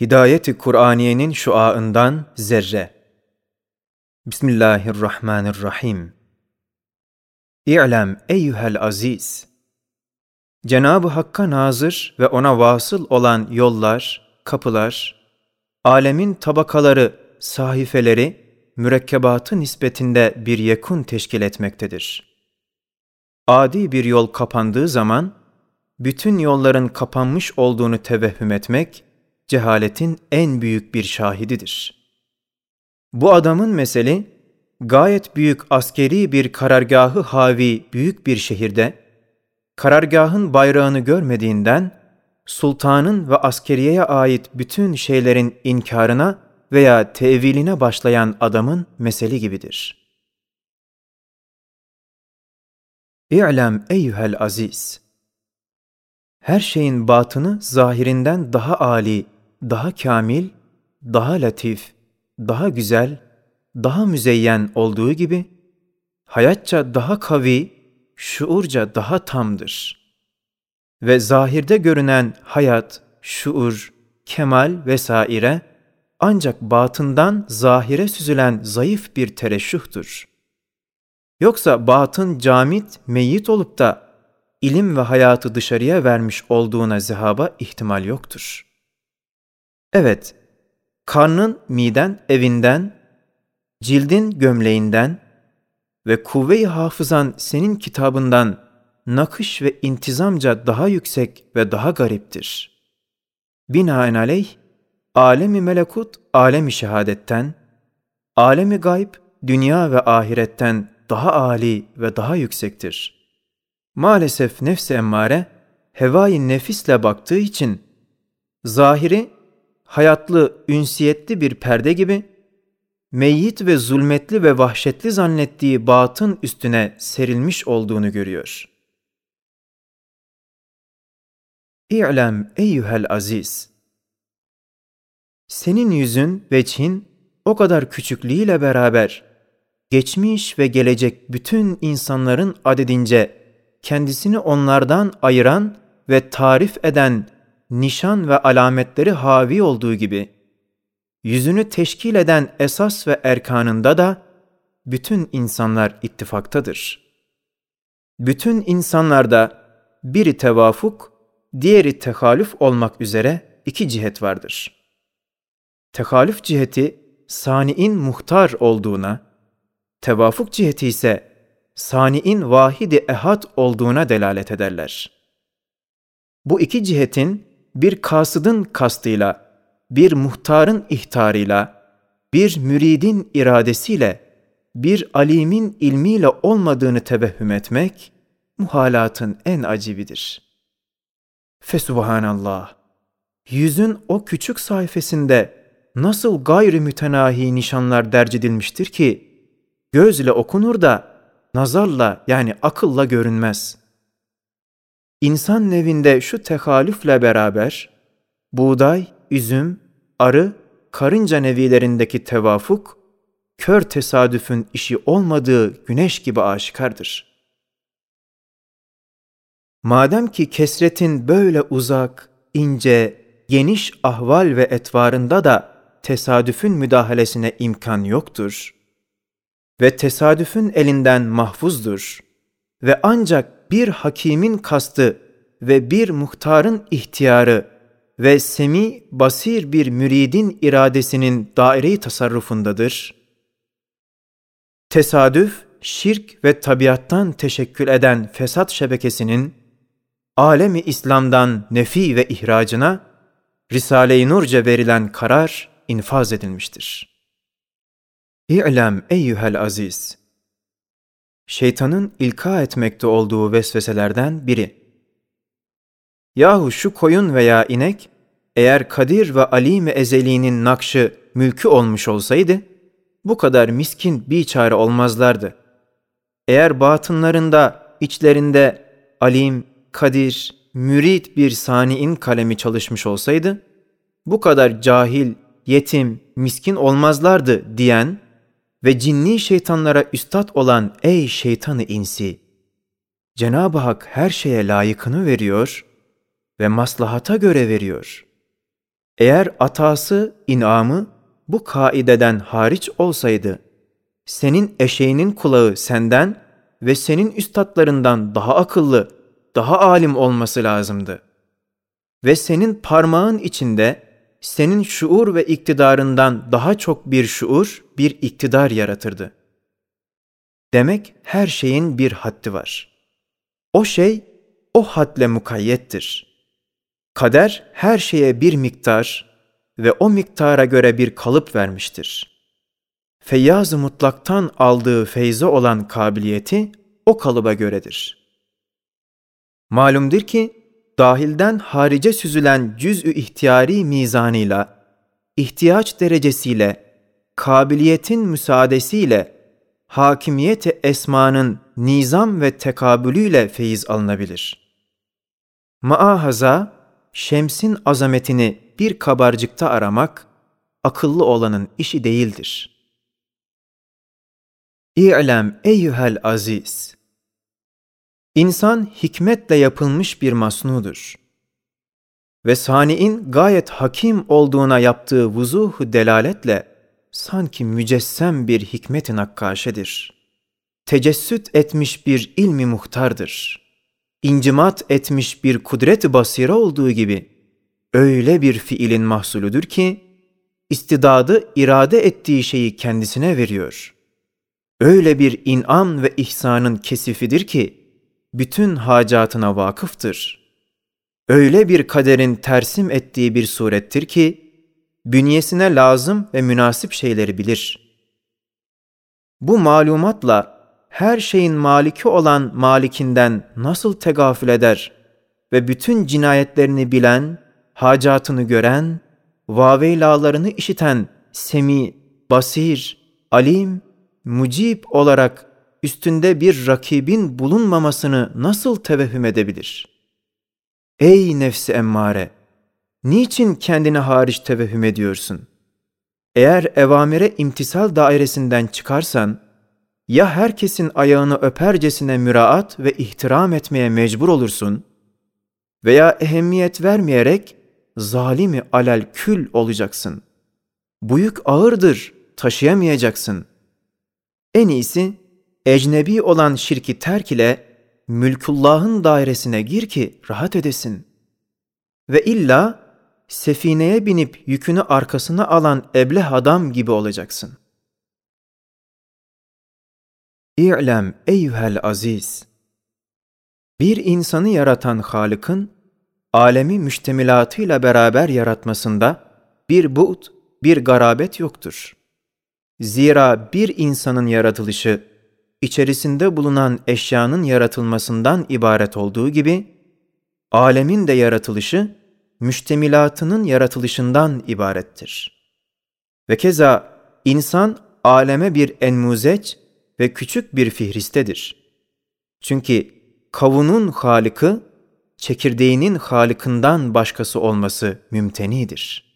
Hidayeti Kur'aniyenin şuaından zerre. Bismillahirrahmanirrahim. İ'lem eyyuhel aziz. Cenab-ı Hakk'a nazır ve ona vasıl olan yollar, kapılar, alemin tabakaları, sahifeleri, mürekkebatı nispetinde bir yekun teşkil etmektedir. Adi bir yol kapandığı zaman, bütün yolların kapanmış olduğunu tevehhüm etmek, cehaletin en büyük bir şahididir. Bu adamın meseli, gayet büyük askeri bir karargahı havi büyük bir şehirde, karargahın bayrağını görmediğinden, sultanın ve askeriyeye ait bütün şeylerin inkarına veya teviline başlayan adamın meseli gibidir. İ'lem eyyuhel aziz! Her şeyin batını zahirinden daha âli daha kamil, daha latif, daha güzel, daha müzeyyen olduğu gibi, hayatça daha kavi, şuurca daha tamdır. Ve zahirde görünen hayat, şuur, kemal vesaire ancak batından zahire süzülen zayıf bir tereşühtür. Yoksa batın camit, meyyit olup da ilim ve hayatı dışarıya vermiş olduğuna zehaba ihtimal yoktur.'' Evet, karnın miden evinden, cildin gömleğinden ve kuvve-i hafızan senin kitabından nakış ve intizamca daha yüksek ve daha gariptir. Binaenaleyh, alemi melekut, alemi şehadetten, alemi gayb, dünya ve ahiretten daha âli ve daha yüksektir. Maalesef nefs-i emmare, hevai nefisle baktığı için, zahiri hayatlı, ünsiyetli bir perde gibi, meyyit ve zulmetli ve vahşetli zannettiği batın üstüne serilmiş olduğunu görüyor. İ'lem eyyuhel aziz! Senin yüzün, veçhin o kadar küçüklüğüyle beraber, geçmiş ve gelecek bütün insanların adedince kendisini onlardan ayıran ve tarif eden nişan ve alametleri havi olduğu gibi, yüzünü teşkil eden esas ve erkanında da bütün insanlar ittifaktadır. Bütün insanlarda biri tevafuk, diğeri tehalüf olmak üzere iki cihet vardır. Tehalüf ciheti sani'in muhtar olduğuna, tevafuk ciheti ise sani'in vahidi ehad olduğuna delalet ederler. Bu iki cihetin bir kasıdın kastıyla, bir muhtarın ihtarıyla, bir müridin iradesiyle, bir alimin ilmiyle olmadığını tevehhüm etmek, muhalatın en acibidir. Fesubhanallah! Yüzün o küçük sayfasında nasıl gayri mütenahi nişanlar derc edilmiştir ki, gözle okunur da nazarla yani akılla görünmez.'' İnsan nevinde şu tehalüfle beraber buğday, üzüm, arı, karınca nevilerindeki tevafuk, kör tesadüfün işi olmadığı güneş gibi aşikardır. Madem ki kesretin böyle uzak, ince, geniş ahval ve etvarında da tesadüfün müdahalesine imkan yoktur ve tesadüfün elinden mahfuzdur ve ancak bir hakimin kastı ve bir muhtarın ihtiyarı ve semi basir bir müridin iradesinin daire tasarrufundadır. Tesadüf, şirk ve tabiattan teşekkül eden fesat şebekesinin alemi İslam'dan nefi ve ihracına Risale-i Nurca verilen karar infaz edilmiştir. İ'lem eyyuhel aziz! Şeytanın ilka etmekte olduğu vesveselerden biri. Yahu şu koyun veya inek, eğer Kadir ve Alim-i Ezeli'nin nakşı mülkü olmuş olsaydı, bu kadar miskin bir çare olmazlardı. Eğer batınlarında, içlerinde Alim, Kadir, mürit bir saniin kalemi çalışmış olsaydı, bu kadar cahil, yetim, miskin olmazlardı diyen, ve cinni şeytanlara üstad olan ey şeytanı insi! Cenab-ı Hak her şeye layıkını veriyor ve maslahata göre veriyor. Eğer atası, inamı bu kaideden hariç olsaydı, senin eşeğinin kulağı senden ve senin üstadlarından daha akıllı, daha alim olması lazımdı. Ve senin parmağın içinde senin şuur ve iktidarından daha çok bir şuur, bir iktidar yaratırdı. Demek her şeyin bir haddi var. O şey o hadle mukayyettir. Kader her şeye bir miktar ve o miktara göre bir kalıp vermiştir. Feyyaz-ı mutlaktan aldığı feyze olan kabiliyeti o kalıba göredir. Malumdur ki, dahilden harice süzülen cüz-ü ihtiyari mizanıyla, ihtiyaç derecesiyle, kabiliyetin müsaadesiyle, hakimiyeti esmanın nizam ve tekabülüyle feyiz alınabilir. Maahaza, şemsin azametini bir kabarcıkta aramak, akıllı olanın işi değildir. İ'lem eyyuhel aziz! İnsan hikmetle yapılmış bir masnudur. Ve sani'in gayet hakim olduğuna yaptığı vuzuhu delaletle sanki mücessem bir hikmet-i nakkaşedir. Tecessüt etmiş bir ilmi muhtardır. İncimat etmiş bir kudret-i basire olduğu gibi öyle bir fiilin mahsulüdür ki istidadı irade ettiği şeyi kendisine veriyor. Öyle bir inam ve ihsanın kesifidir ki bütün hacatına vakıftır. Öyle bir kaderin tersim ettiği bir surettir ki, bünyesine lazım ve münasip şeyleri bilir. Bu malumatla her şeyin maliki olan malikinden nasıl tegafül eder ve bütün cinayetlerini bilen, hacatını gören, vaveylalarını işiten semi, basir, alim, mucib olarak üstünde bir rakibin bulunmamasını nasıl tevehüm edebilir? Ey nefsi emmare! Niçin kendine hariç tevehüm ediyorsun? Eğer evamire imtisal dairesinden çıkarsan, ya herkesin ayağını öpercesine müraat ve ihtiram etmeye mecbur olursun veya ehemmiyet vermeyerek zalimi alel kül olacaksın. Bu yük ağırdır, taşıyamayacaksın. En iyisi ecnebi olan şirki terk ile mülkullahın dairesine gir ki rahat edesin. Ve illa sefineye binip yükünü arkasına alan ebleh adam gibi olacaksın. İ'lem eyyuhel aziz. Bir insanı yaratan Halık'ın, alemi müştemilatıyla beraber yaratmasında bir buğd, bir garabet yoktur. Zira bir insanın yaratılışı, içerisinde bulunan eşyanın yaratılmasından ibaret olduğu gibi, alemin de yaratılışı, müştemilatının yaratılışından ibarettir. Ve keza insan aleme bir enmuzeç ve küçük bir fihristedir. Çünkü kavunun halikı, çekirdeğinin halikından başkası olması mümtenidir.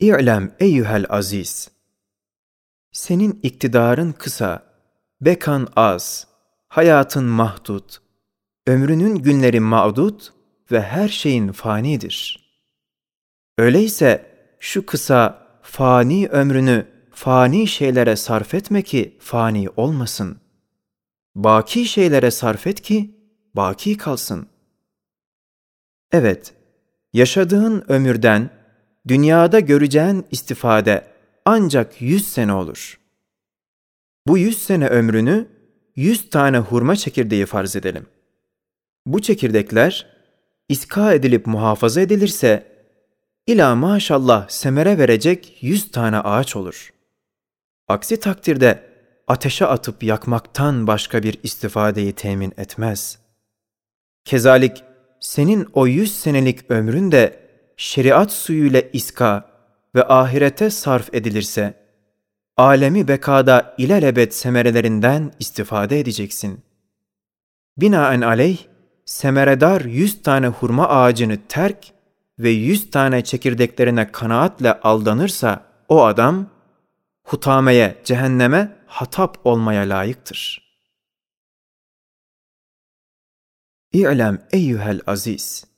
İ'lem eyyuhel aziz! Senin iktidarın kısa, bekan az, hayatın mahdut, ömrünün günleri mağdut ve her şeyin fanidir. Öyleyse şu kısa, fani ömrünü fani şeylere sarf etme ki fani olmasın. Baki şeylere sarf et ki baki kalsın. Evet, yaşadığın ömürden dünyada göreceğin istifade ancak yüz sene olur. Bu yüz sene ömrünü yüz tane hurma çekirdeği farz edelim. Bu çekirdekler iska edilip muhafaza edilirse ila maşallah semere verecek yüz tane ağaç olur. Aksi takdirde ateşe atıp yakmaktan başka bir istifadeyi temin etmez. Kezalik senin o yüz senelik ömrün de şeriat suyuyla iska ve ahirete sarf edilirse, alemi bekada ilelebet semerelerinden istifade edeceksin. Binaen aleyh, semeredar yüz tane hurma ağacını terk ve yüz tane çekirdeklerine kanaatle aldanırsa, o adam, hutameye, cehenneme hatap olmaya layıktır. İ'lem eyyuhel aziz!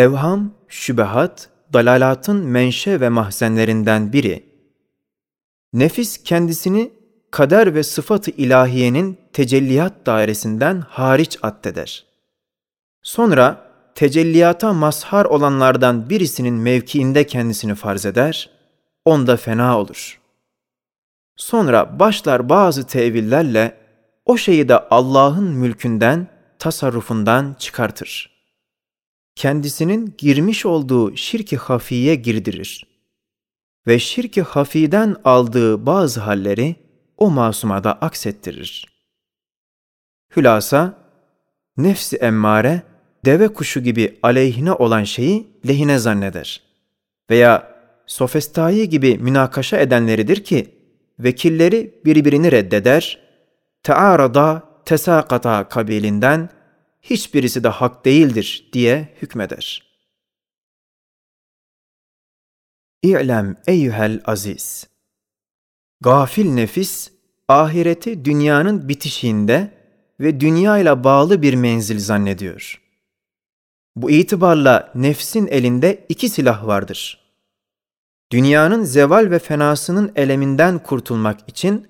evham, şübehat, dalalatın menşe ve mahzenlerinden biri. Nefis kendisini kader ve sıfatı ilahiyenin tecelliyat dairesinden hariç addeder. Sonra tecelliyata mazhar olanlardan birisinin mevkiinde kendisini farz eder, onda fena olur. Sonra başlar bazı tevillerle o şeyi de Allah'ın mülkünden, tasarrufundan çıkartır. Kendisinin girmiş olduğu şirki hafiye girdirir. Ve şirki hafiden aldığı bazı halleri o masuma da aksettirir. Hülasa, nefsi emmare, deve kuşu gibi aleyhine olan şeyi lehine zanneder. Veya sofestayı gibi münakaşa edenleridir ki, vekilleri birbirini reddeder, tearada tesakata kabilinden hiçbirisi de hak değildir diye hükmeder. İ'lem eyyuhel aziz. Gafil nefis, ahireti dünyanın bitişiğinde ve dünya ile bağlı bir menzil zannediyor. Bu itibarla nefsin elinde iki silah vardır. Dünyanın zeval ve fenasının eleminden kurtulmak için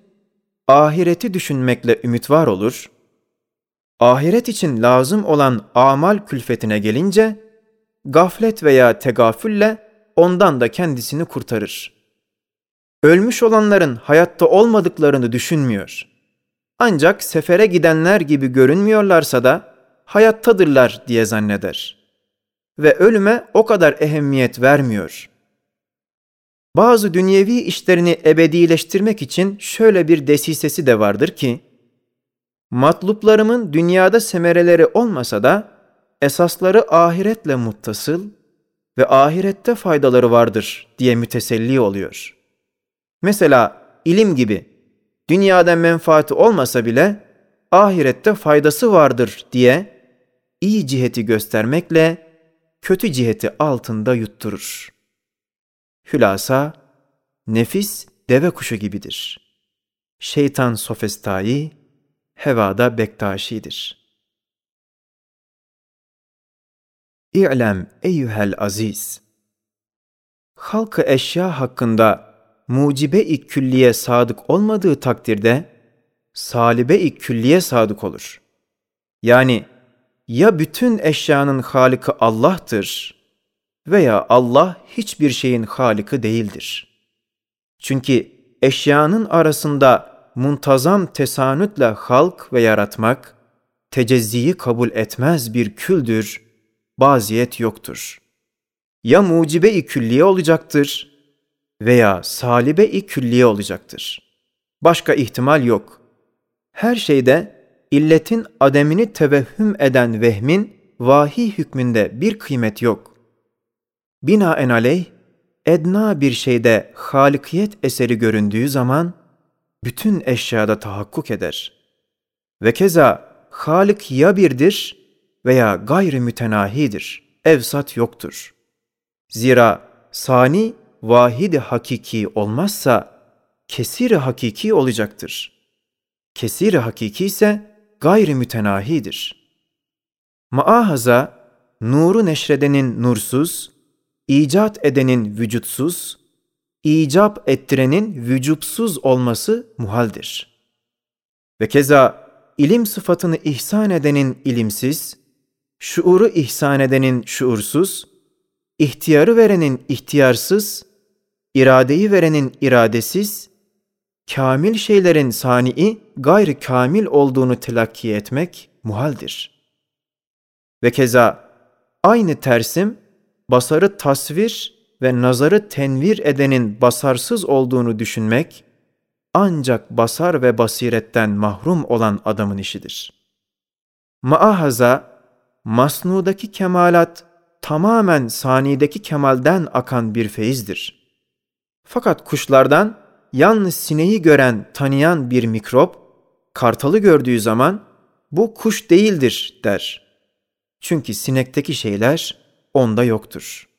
ahireti düşünmekle ümit var olur. Ahiret için lazım olan amal külfetine gelince, gaflet veya tegafülle ondan da kendisini kurtarır. Ölmüş olanların hayatta olmadıklarını düşünmüyor. Ancak sefere gidenler gibi görünmüyorlarsa da hayattadırlar diye zanneder. Ve ölüme o kadar ehemmiyet vermiyor. Bazı dünyevi işlerini ebedileştirmek için şöyle bir desisesi de vardır ki, matluplarımın dünyada semereleri olmasa da esasları ahiretle muttasıl ve ahirette faydaları vardır diye müteselli oluyor. Mesela ilim gibi dünyada menfaati olmasa bile ahirette faydası vardır diye iyi ciheti göstermekle kötü ciheti altında yutturur. Hülasa, nefis deve kuşu gibidir. Şeytan sofestayı, hevada bektaşidir. İ'lem eyyuhel aziz. Halkı eşya hakkında mucibe-i külliye sadık olmadığı takdirde salibe-i külliye sadık olur. Yani ya bütün eşyanın haliki Allah'tır veya Allah hiçbir şeyin haliki değildir. Çünkü eşyanın arasında muntazam tesanütle halk ve yaratmak, tecezziyi kabul etmez bir küldür, baziyet yoktur. Ya mucibe-i külliye olacaktır veya salibe-i külliye olacaktır. Başka ihtimal yok. Her şeyde illetin ademini tevehhüm eden vehmin vahiy hükmünde bir kıymet yok. Binaenaleyh, edna bir şeyde halikiyet eseri göründüğü zaman, bütün eşyada tahakkuk eder. Ve keza Halik ya birdir veya gayri mütenahidir, evsat yoktur. Zira sani vahid hakiki olmazsa kesir hakiki olacaktır. Kesir hakiki ise gayri mütenahidir. Maahaza, nuru neşredenin nursuz, icat edenin vücutsuz, icap ettirenin vücupsuz olması muhaldir. Ve keza ilim sıfatını ihsan edenin ilimsiz, şuuru ihsan edenin şuursuz, ihtiyarı verenin ihtiyarsız, iradeyi verenin iradesiz, kamil şeylerin sani'i gayri kamil olduğunu telakki etmek muhaldir. Ve keza aynı tersim basarı tasvir ve nazarı tenvir edenin basarsız olduğunu düşünmek, ancak basar ve basiretten mahrum olan adamın işidir. Maahaza, masnudaki kemalat tamamen sanideki kemalden akan bir feyizdir. Fakat kuşlardan yalnız sineği gören, tanıyan bir mikrop, kartalı gördüğü zaman bu kuş değildir der. Çünkü sinekteki şeyler onda yoktur.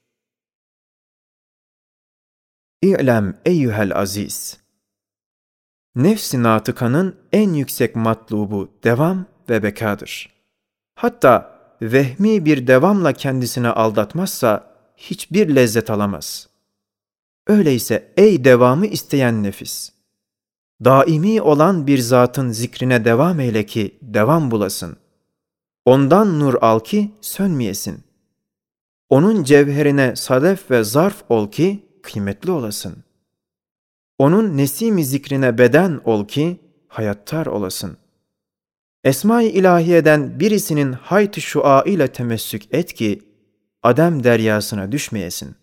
İ'lem eyyuhel aziz. Nefsi natıkanın en yüksek matlubu devam ve bekadır. Hatta vehmi bir devamla kendisine aldatmazsa hiçbir lezzet alamaz. Öyleyse ey devamı isteyen nefis! Daimi olan bir zatın zikrine devam eyle ki devam bulasın. Ondan nur al ki sönmeyesin. Onun cevherine sadef ve zarf ol ki kıymetli olasın. Onun nesimi zikrine beden ol ki hayattar olasın. Esma-i ilahiyeden birisinin hayt-ı şua ile temessük et ki adem deryasına düşmeyesin.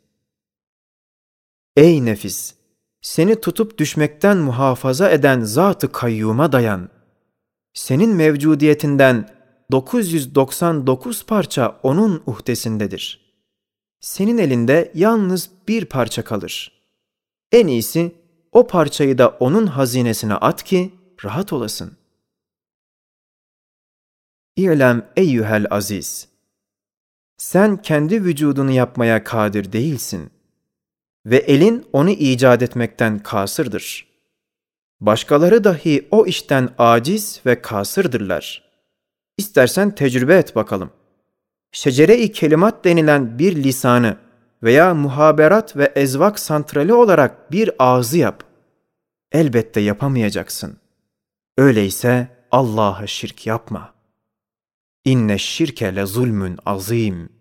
Ey nefis! Seni tutup düşmekten muhafaza eden zat-ı kayyuma dayan. Senin mevcudiyetinden 999 parça onun uhdesindedir. Senin elinde yalnız bir parça kalır. En iyisi o parçayı da onun hazinesine at ki rahat olasın. İ'lem eyyühel aziz. Sen kendi vücudunu yapmaya kadir değilsin. Ve elin onu icat etmekten kasırdır. Başkaları dahi o işten aciz ve kasırdırlar. İstersen tecrübe et bakalım. Şecere-i kelimat denilen bir lisanı veya muhaberat ve ezvak santrali olarak bir ağzı yap. Elbette yapamayacaksın. Öyleyse Allah'a şirk yapma. İnne şirke le zulmün azim.''